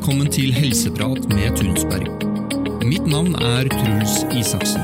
velkommen til Helseprat med Tunsberg. Mitt navn er Truls Isaksen.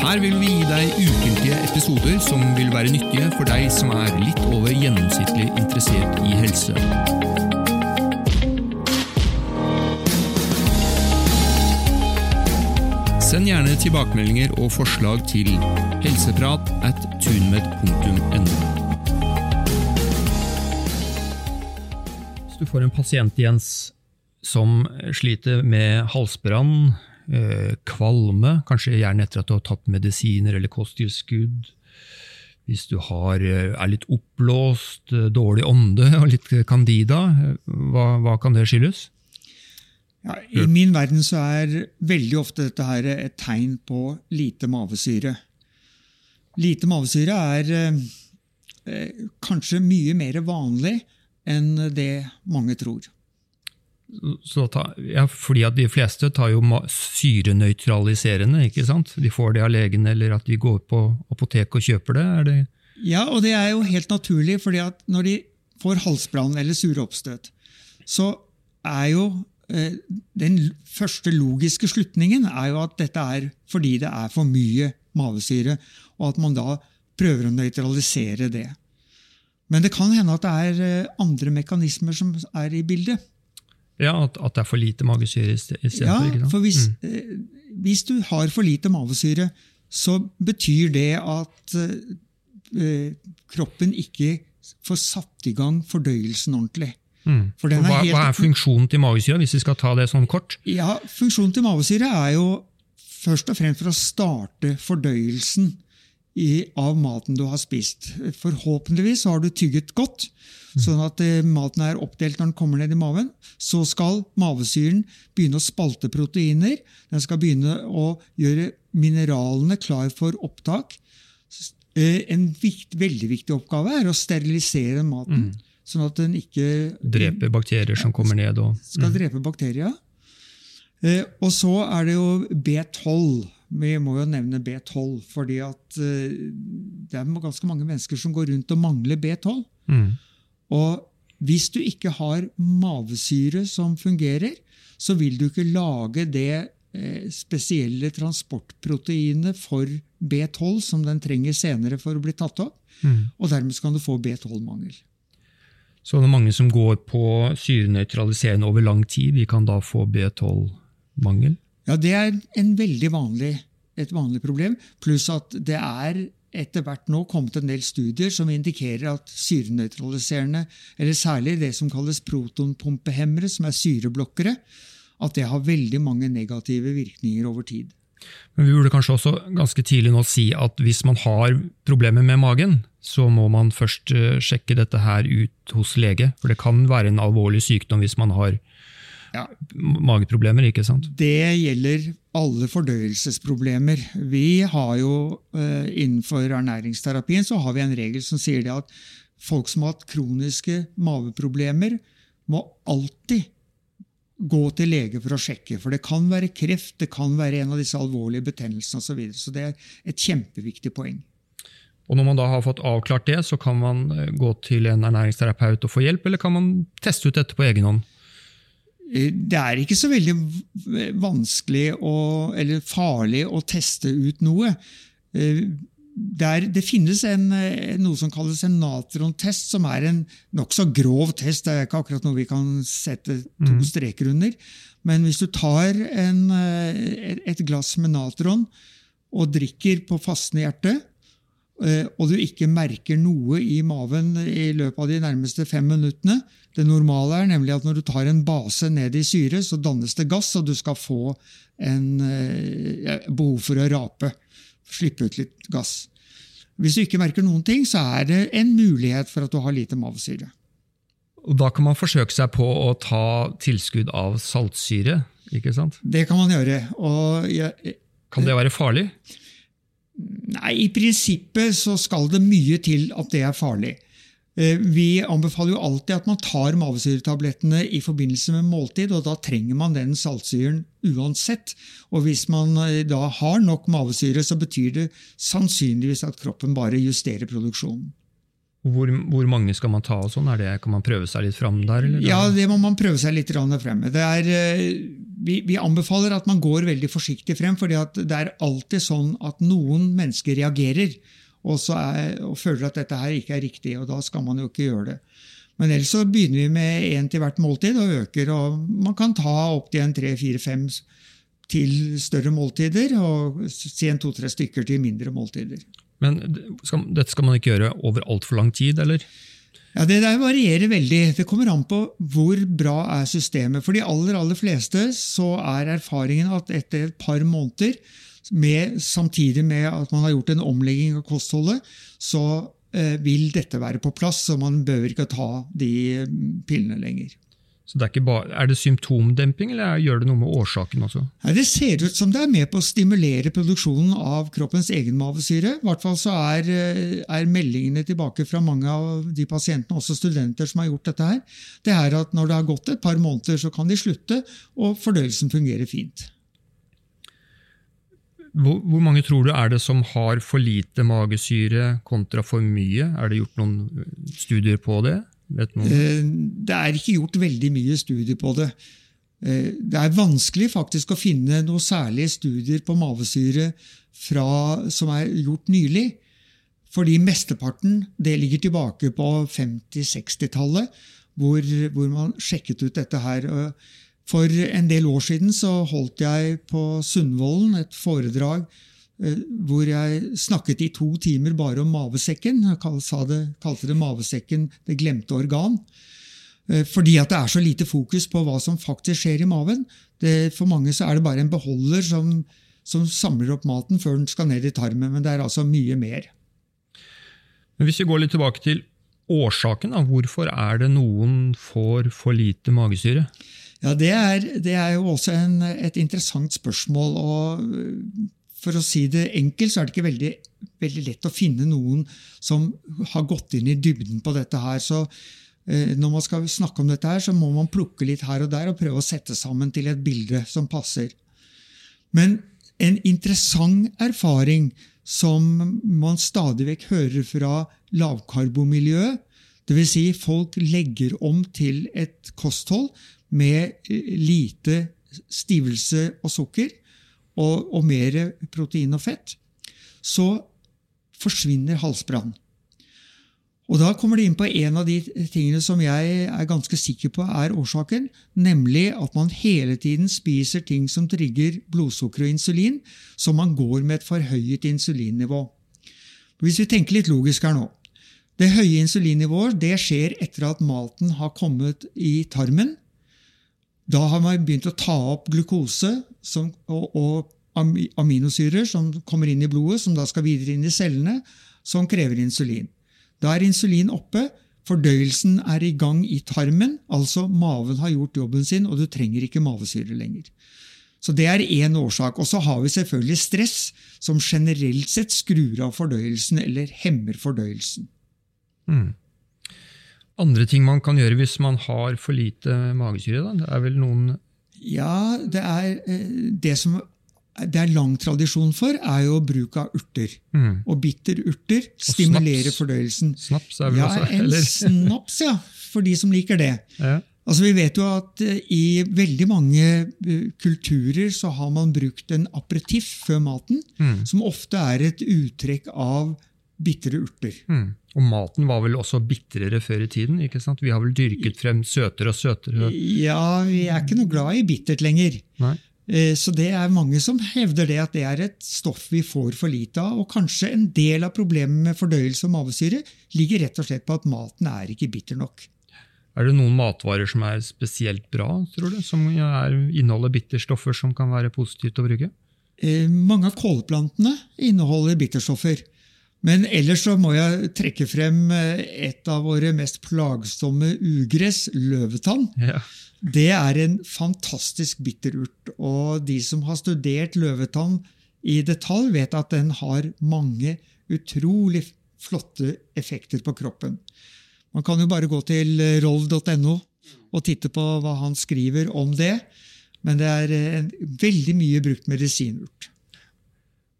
Her vil vi gi deg ukentlige episoder som vil være nyttige for deg som er litt over gjennomsnittlig interessert i helse. Send gjerne tilbakemeldinger og forslag til helseprat at tunmed.no. Hvis du får en pasient Jens, som sliter med halsbrann, eh, kvalme, kanskje gjerne etter at du har tatt medisiner eller kosttilskudd, hvis du har, eh, er litt oppblåst, eh, dårlig ånde og litt candida, hva, hva kan det skyldes? Ja, I min verden så er veldig ofte dette her et tegn på lite mavesyre. Lite mavesyre er eh, eh, kanskje mye mer vanlig enn det mange tror. Så ta, ja, fordi at De fleste tar jo syrenøytraliserende, ikke sant? De får det av legen, eller at de går på apotek og kjøper det. det Ja, og det er jo helt naturlig, fordi at når de får halsbrann eller sure oppstøt, så er jo den første logiske slutningen er jo at dette er fordi det er for mye mavesyre, og at man da prøver å nøytralisere det. Men det kan hende at det er eh, andre mekanismer som er i bildet. Ja, at, at det er for lite magesyre i stedet Ja, for? for hvis, Mm. eh, hvis du har for lite mavesyre, så betyr det at eh, eh, kroppen ikke får satt i gang fordøyelsen ordentlig. Mm. For Og hva, er helt- hva er funksjonen til mavesyre, hvis vi skal ta det sånn kort? Ja, Funksjonen til mavesyre er jo først og fremst for å starte fordøyelsen i, av maten du har spist. Forhåpentligvis har du tygget godt, sånn at eh, maten er oppdelt når den kommer ned i maven. Så skal mavesyren begynne å spalte proteiner. Den skal begynne å gjøre mineralene klar for opptak. Eh, En viktig, veldig viktig oppgave er å sterilisere maten, sånn at den ikke Dreper bakterier som kommer ned og skal drepe bakterier. Eh, og så er det jo B12. Vi må jo nevne B12, fordi at eh, det er ganske mange mennesker som går rundt og mangler B12. mm. Og hvis du ikke har mavesyre som fungerer, så vil du ikke lage det eh, spesielle transportproteinet for B12 som den trenger senere for å bli tatt opp. Mm. Og dermed kan du få B12-mangel. Så det er mange som går på syrenøytraliserende over lang tid, de kan da få B12-mangel. Ja, det er vanlig, et vanlig problem. Pluss at det er etter hvert nå kommet en del studier som indikerer at syrenøytraliserende, eller særlig det som kalles protonpumpehemmere, som er syreblokkere, at det har veldig mange negative virkninger over tid. Men vi burde kanskje også ganske tidlig nå si at hvis man har problemer med magen, så må man først eh, sjekke dette her ut hos lege. For det kan være en alvorlig sykdom hvis man har Ja, mageproblemer. ikke sant? Det gjelder alle fordøyelsesproblemer. Vi har jo eh, Innenfor ernæringsterapien så har vi en regel som sier det at folk som har hatt kroniske maveproblemer, må alltid gå til lege for å sjekke. For det kan være kreft, det kan være en av disse alvorlige betennelsene osv. Så, videre. så det er et kjempeviktig poeng. Og når man da har fått avklart det, så kan man eh, gå til en ernæringsterapeut og få hjelp, eller kan man teste ut dette på egen hånd? Eh, Det er ikke så veldig vanskelig å, eller farlig å teste ut noe. Eh, Det, finnes en, eh, noe som kalles en natrontest, som er en nokså grov test. Det er ikke akkurat noe vi kan sette to streker under. Men hvis du tar en, eh, et- glass med natron og drikker på fastende hjerte, eh, og du ikke merker noe i maven i løpet av de nærmeste fem minuttene Det normale er nemlig at når du tar en base ned i syre, så dannes det gass, og du skal få en, eh, behov for å rape. Slippe ut litt gass. Hvis du ikke merker noen ting, så er det en mulighet for at du har lite mavesyre. Og Da kan man forsøke seg på å ta tilskudd av saltsyre. ikke sant? Det kan man gjøre. jeg, Kan det være farlig? Nei, i prinsippet så skal det mye til at det er farlig. Eh, vi anbefaler jo alltid at man tar mavesyretablettene i forbindelse med måltid, og da trenger man den saltsyren uansett. Og hvis man eh, da har nok mavesyre, så betyr det sannsynligvis at kroppen bare justerer produksjonen. Hvor, hvor mange skal man ta? og sånn? Er det, Kan man prøve seg litt fram der? Eller? Ja, det må man prøve seg litt frem med. Er, vi, vi, anbefaler at man går veldig forsiktig frem, for det er alltid sånn at noen mennesker reagerer og, er, og, føler at dette her ikke er riktig, og da skal man jo ikke gjøre det. Men ellers så begynner vi med én til hvert måltid og øker. og Man kan ta opptil en tre, fire, fem til større måltider, og si en to-tre stykker til mindre måltider. Men skal, dette skal man ikke gjøre over altfor lang tid, eller? Ja, Det der varierer veldig. Det kommer an på hvor bra er systemet. For de aller, aller fleste så er erfaringen at etter et par måneder, med, samtidig med at man har gjort en omlegging av kostholdet, så eh, vil dette være på plass, så man behøver ikke ta de mm, pillene lenger. Så det er, bare, er, det symptomdemping, eller gjør det noe med årsaken også? Nei, det ser ut som det er med på å stimulere produksjonen av kroppens egen mavesyre. I hvert fall så er, eh, er, meldingene tilbake fra mange av de pasientene, også studenter som har gjort dette her, det er at når det har gått et par måneder, så kan de slutte, og fordøyelsen fungerer fint. Hvor, hvor, mange tror du er det som har for lite magesyre kontra for mye? Er det gjort noen studier på det? Eh, det er ikke gjort veldig mye studier på det. Eh, det er vanskelig faktisk å finne noen særlige studier på mavesyre fra, som er gjort nylig. Fordi mesteparten det ligger tilbake på 50-60-tallet, hvor, hvor, man sjekket ut dette her. For en del år siden så holdt jeg på Sundvolden et foredrag Eh, hvor jeg snakket i to timer bare om mavesekken. Jeg kalte det 'mavesekken det glemte organ'. Eh, fordi at det er så lite fokus på hva som faktisk skjer i maven. Det, for mange så er det bare en beholder som, som, samler opp maten før den skal ned i tarmen. Men det er altså mye mer. Men Hvis vi går litt tilbake til årsaken, da, hvorfor er det noen får for lite magesyre? Ja, Det er, det er jo også en, et interessant spørsmål. og for å si det enkelt, så er det ikke veldig, veldig, lett å finne noen som har gått inn i dybden på dette her. Så eh, når man skal snakke om dette her, så må man plukke litt her og der og prøve å sette sammen til et bilde som passer. Men en interessant erfaring som man stadig vekk hører fra lavkarbomiljøet, dvs. Si folk legger om til et kosthold med lite stivelse og sukker, og, og mer protein og fett, så forsvinner halsbrann. Og Da kommer det inn på en av de tingene som jeg er ganske sikker på er årsaken, nemlig at man hele tiden spiser ting som trigger blodsukker og insulin, så man går med et forhøyet insulinnivå. Hvis vi tenker litt logisk her nå Det høye insulinnivået det skjer etter at maten har kommet i tarmen. Da har man begynt å ta opp glukose som, og, og, aminosyrer som kommer inn i blodet, som da skal videre inn i cellene, som krever insulin. Da er insulin oppe, fordøyelsen er i gang i tarmen, altså maven har gjort jobben sin, og du trenger ikke mavesyre lenger. Så Det er én årsak. Og så har vi selvfølgelig stress, som generelt sett skrur av fordøyelsen eller hemmer fordøyelsen. Mm andre ting man kan gjøre hvis man har for lite magesyre? Da? Det er vel noen Ja, det er eh, det som det er lang tradisjon for, er jo bruk av urter. Mm. Og bitterurter stimulerer snaps. fordøyelsen. Snaps er vel ja, også, eller? En snaps, ja, for de som liker det. Ja. Altså, Vi vet jo at uh, i veldig mange uh, kulturer så har man brukt en aperitiff før maten, mm. som ofte er et uttrekk av bitre urter. Mm. Og maten var vel også bitrere før i tiden? ikke sant? Vi har vel dyrket frem søtere og søtere? Ja, vi er ikke noe glad i bittert lenger. Nei. Eh, så det er mange som hevder det at det er et stoff vi får for lite av. Og kanskje en del av problemet med fordøyelse og mavesyre ligger rett og slett på at maten er ikke bitter nok. Er det noen matvarer som er spesielt bra, tror du? Som er, inneholder bitterstoffer som kan være positivt å bruke? Eh, mange av kålplantene inneholder bitterstoffer. Men ellers så må jeg trekke frem eh, et av våre mest plagsomme ugress, løvetann. Ja. Det er en fantastisk bitterurt. Og de som har studert løvetann i detalj, vet at den har mange utrolig flotte effekter på kroppen. Man kan jo bare gå til roll.no og titte på hva han skriver om det. Men det er en veldig mye brukt medisinurt.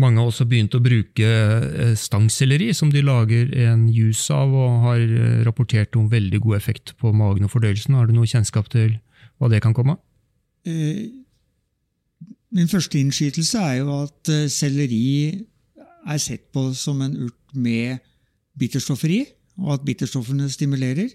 Mange har også begynt å bruke eh, stangselleri, som de lager en juice av, og har eh, rapportert om veldig god effekt på magen og fordøyelsen. Har du noe kjennskap til hva det kan komme av? Eh, min første innskytelse er jo at selleri er sett på som en urt med bitterstoffer i, og at bitterstoffene stimulerer.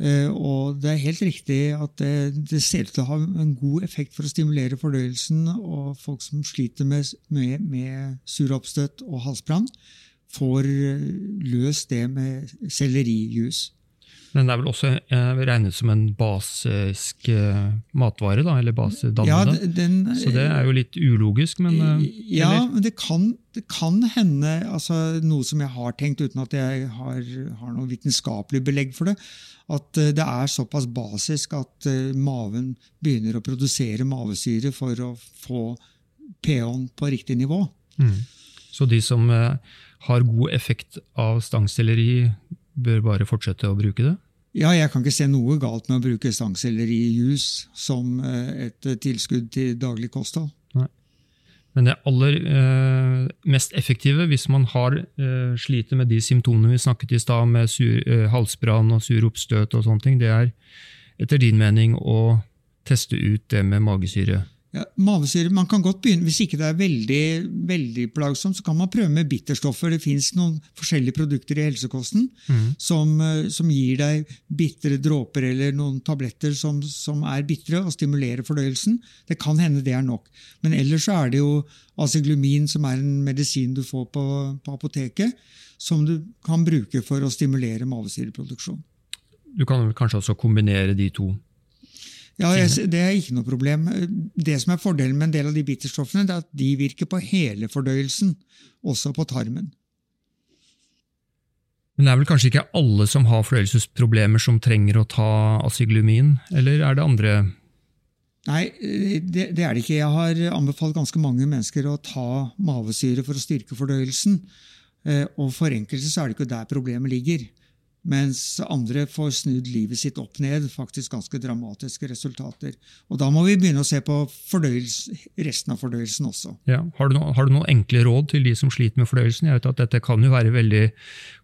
Eh, og det er helt riktig at det, det, ser ut til å ha en god effekt for å stimulere fordøyelsen. Og folk som sliter med, med, med suroppstøt og halsbrann, får eh, løst det med sellerijus. Men det er vel også eh, regnet som en basisk eh, matvare, da, eller basedannende? Ja, den, så det er jo litt ulogisk, men eh, Ja, men det kan, det kan hende altså, Noe som jeg har tenkt, uten at jeg har, har noe vitenskapelig belegg for det, at det er såpass basisk at maven begynner å produsere mavesyre for å få pH-en på riktig nivå. Mm. Så de som har god effekt av stangselleri, bør bare fortsette å bruke det? Ja, jeg kan ikke se noe galt med å bruke stangselleri i jus som eh, et eh, tilskudd til daglig kosthold. Nei. Men det aller eh, mest effektive hvis man har eh, sliter med de symptomene vi snakket i stad, med sur, eh, halsbrann og sur oppstøt og sånne ting, det er etter din mening å teste ut det med magesyre? Ja, mavesyre, man kan godt begynne, Hvis ikke det er veldig, veldig plagsomt, så kan man prøve med bitterstoffer. Det fins noen forskjellige produkter i helsekosten mm. som, eh, som, gir deg bitre dråper eller noen tabletter som, som, er bitre og stimulerer fordøyelsen. Det kan hende det er nok. Men ellers så er det jo acyglumin, som er en medisin du får på, på apoteket, som du kan bruke for å stimulere mavesyreproduksjon. Du kan kanskje også kombinere de to? Ja, Det er ikke noe problem. Det som er Fordelen med en del av de bitterstoffene, det er at de virker på hele fordøyelsen, også på tarmen. Men det er vel kanskje ikke alle som har fordøyelsesproblemer som trenger å ta asyglumin, eller er det andre Nei, det, det, er det ikke. Jeg har anbefalt ganske mange mennesker å ta mavesyre for å styrke fordøyelsen. Eh, og for enkelte så er det ikke der problemet ligger. Mens andre får snudd livet sitt opp ned. Faktisk ganske dramatiske resultater. Og Da må vi begynne å se på resten av fordøyelsen også. Ja. Har, du no, har, du noen enkle råd til de som sliter med fordøyelsen? Jeg vet at Dette kan jo være veldig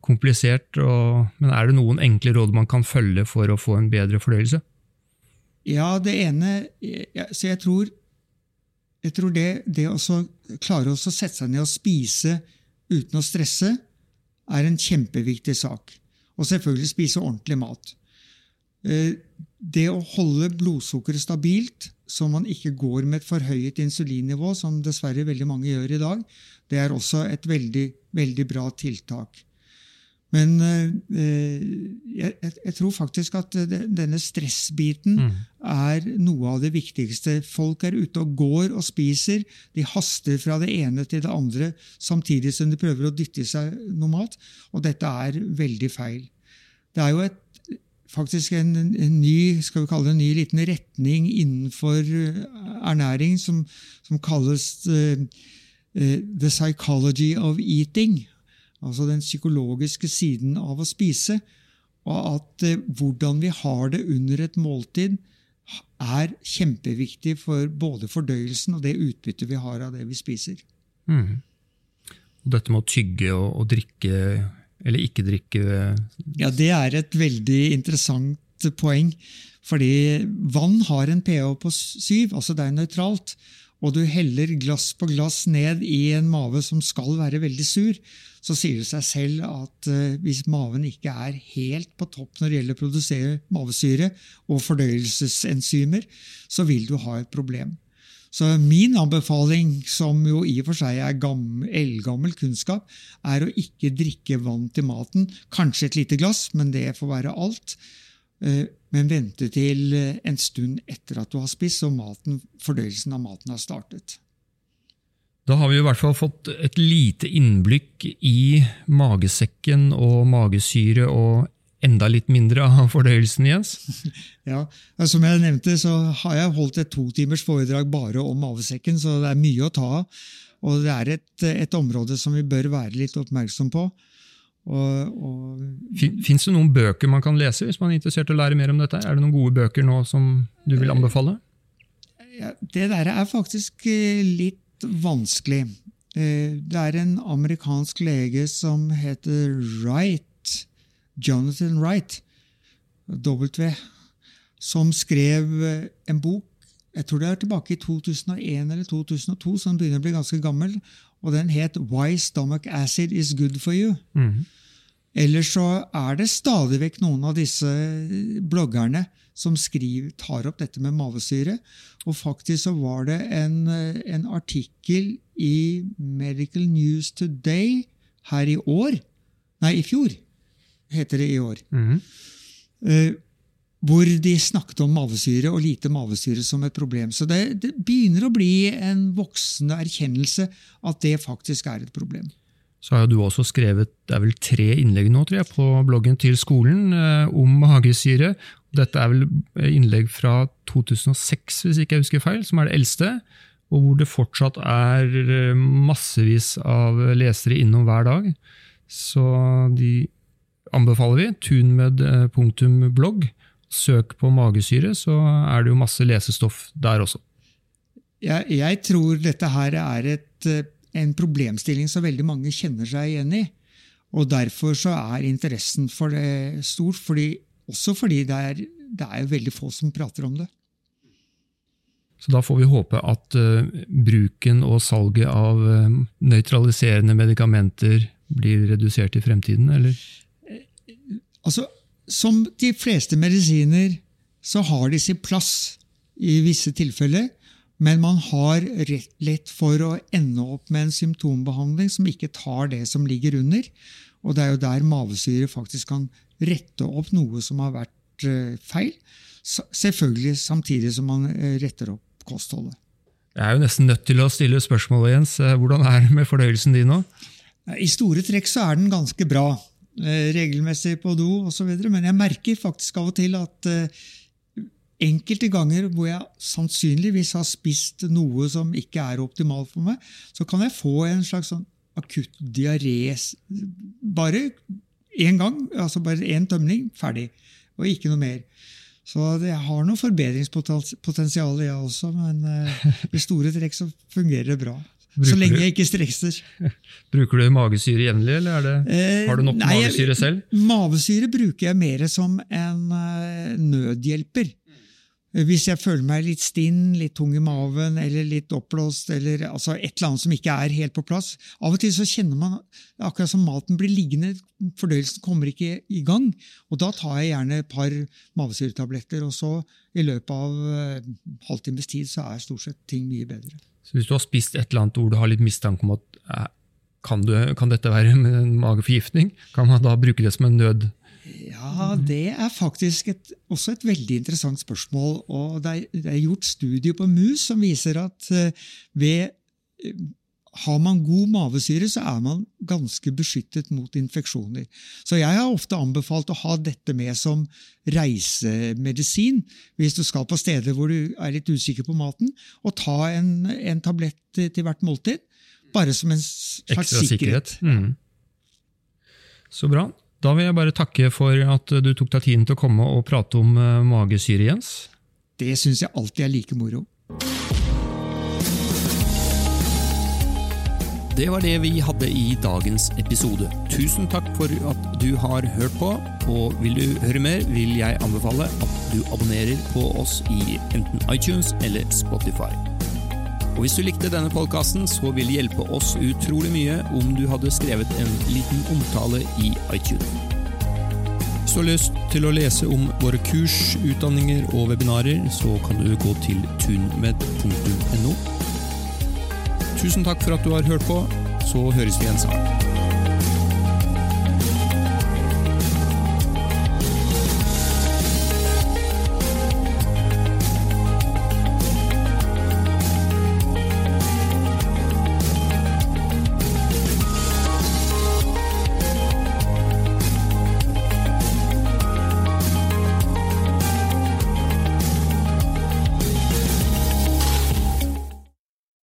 komplisert, og, men er det noen enkle råd man kan følge for å få en bedre fordøyelse? Ja, det ene Så jeg tror, jeg tror det, det å klare å sette seg ned og spise uten å stresse, er en kjempeviktig sak. Og selvfølgelig spise ordentlig mat. Eh, det å holde blodsukkeret stabilt, så man ikke går med et forhøyet insulinnivå, som dessverre veldig mange gjør i dag, det er også et veldig, veldig bra tiltak. Men eh, jeg, jeg, tror faktisk at denne stressbiten mm. er noe av det viktigste. Folk er ute og går og spiser. De haster fra det ene til det andre samtidig som de prøver å dytte i seg noe mat. Og dette er veldig feil. Det er jo et, faktisk en, en, ny skal vi kalle det en ny liten retning innenfor ernæring som, som kalles uh, uh, the psychology of eating altså den psykologiske siden av å spise, og at eh, hvordan vi har det under et måltid, er kjempeviktig for både fordøyelsen og det utbyttet vi har av det vi spiser. Mm. Og dette med å tygge og, og, drikke eller ikke drikke Ja, Det er et veldig interessant poeng. Fordi vann har en pH på syv, altså det er nøytralt og du heller glass på glass ned i en mave som skal være veldig sur, så sier det seg selv at uh, hvis maven ikke er helt på topp når det gjelder å produsere mavesyre og fordøyelsesenzymer, så vil du ha et problem. Så min anbefaling, som jo i og for seg er eldgammel kunnskap, er å ikke drikke vann til maten. Kanskje et lite glass, men det får være alt. Uh, men vente til eh, en stund etter at du har spist, så maten, fordøyelsen av maten har startet. Da har vi i hvert fall fått et lite innblikk i magesekken og magesyre, og enda litt mindre av fordøyelsen, Jens? Ja, Som jeg nevnte, så har jeg holdt et to timers foredrag bare om magesekken, så det er mye å ta av. Og det er et, et område som vi bør være litt oppmerksom på. Fins det noen bøker man kan lese hvis man er interessert i å lære mer om dette? Er det noen gode bøker nå som du vil anbefale? ja, det der er faktisk eh, litt vanskelig. Eh, Det er en amerikansk lege som heter Wright, Jonathan Wright, W, som skrev eh, en bok jeg tror det er tilbake i 2001 eller 2002, så den begynner å bli ganske gammel. og Den het Why Stomach Acid Is Good For You. Mhm. Ellers så er det stadig vekk noen av disse bloggerne som skriver, tar opp dette med mavesyre. Og faktisk så var det en, eh, en artikkel i Medical News Today her i år Nei, i fjor, heter det i år. Mhm. eh, hvor de snakket om mavesyre og lite mavesyre som et problem. Så det, det begynner å bli en voksende erkjennelse at det faktisk er et problem. Så har du også skrevet det er vel tre innlegg nå tror jeg, på bloggen til skolen eh, om magesyre. Dette er vel innlegg fra 2006, hvis ikke jeg husker feil, som er det eldste. Og hvor det fortsatt er eh, massevis av lesere innom hver dag. Så de anbefaler vi. Tunmed.blogg. Søk på magesyre, så er det jo masse lesestoff der også. Jeg, jeg tror dette her er et, eh, en problemstilling som veldig mange kjenner seg igjen i. Og derfor så er interessen for det stor, fordi, også fordi det er, det er veldig få som prater om det. Så da får vi håpe at uh, bruken og salget av uh, nøytraliserende medikamenter blir redusert i fremtiden, eller? Altså, Som de fleste medisiner så har de sin plass i visse tilfeller, men man har rett, lett for å ende opp med en symptombehandling som ikke tar det som ligger under. Og det er jo der mavesyre faktisk kan rette opp noe som har vært eh, feil. Selvfølgelig samtidig som man eh, retter opp kostholdet. Jeg er jo nesten nødt til å stille spørsmålet, Jens. Eh, Hvordan er det med fordøyelsen din nå? I store trekk så er den ganske bra. Regelmessig på do osv. Men jeg merker faktisk av og til at enkelte ganger hvor jeg sannsynligvis har spist noe som ikke er optimalt for meg, så kan jeg få en slags sånn akutt diaré bare én gang. altså Bare én tømning, ferdig. Og ikke noe mer. Så jeg har noe forbedringspotensial, jeg også, men eh, i store trekk så fungerer det bra. Bruker Så lenge jeg ikke stresser. Bruker du magesyre jevnlig, eller er det, Eh, har du nok nei, magesyre selv? Mavesyre bruker jeg mer som en eh, nødhjelper. Hvis jeg føler meg litt stinn, litt tung i maven eller litt oppblåst, eller altså et eller annet som ikke er helt på plass. Av og til så kjenner man akkurat som maten blir liggende, fordøyelsen kommer ikke i gang. Og da tar jeg gjerne et par mavesyretabletter, og så i løpet av eh, halvtimes tid så er stort sett ting mye bedre. Så hvis du har spist et eller annet hvor du har litt mistanke om at eh, kan, du, kan dette være en mageforgiftning, kan man da bruke det som en nød? Ja, det er faktisk et, også et veldig interessant spørsmål. og Det er, det er gjort studier på mus som viser at eh, ved eh, har man god mavesyre, så er man ganske beskyttet mot infeksjoner. Så jeg har ofte anbefalt å ha dette med som reisemedisin hvis du skal på steder hvor du er litt usikker på maten, og ta en, en tablett til hvert måltid. Bare som en slags Ekstra sikkerhet. Mm. Så bra. Da vil jeg bare takke for at du tok deg tiden til å komme og prate om eh, magesyre, Jens. Det syns jeg alltid er like moro. Det var det vi hadde i dagens episode. Tusen takk for at du har hørt på, og vil du høre mer, vil jeg anbefale at du abonnerer på oss i enten iTunes eller Spotify. Og Hvis du likte denne podkasten, så vil det hjelpe oss utrolig mye om du hadde skrevet en liten omtale i iTunes. Hvis du har lyst til å lese om våre kurs, utdanninger og webinarer, så kan du gå til tunmed.no. Tusen takk for at du har hørt på, så høres vi igjen snart.